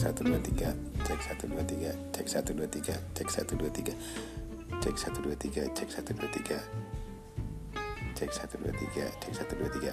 satu dua tiga cek satu dua tiga cek satu dua tiga cek satu dua tiga cek satu dua tiga cek satu dua tiga cek satu dua tiga cek satu dua tiga.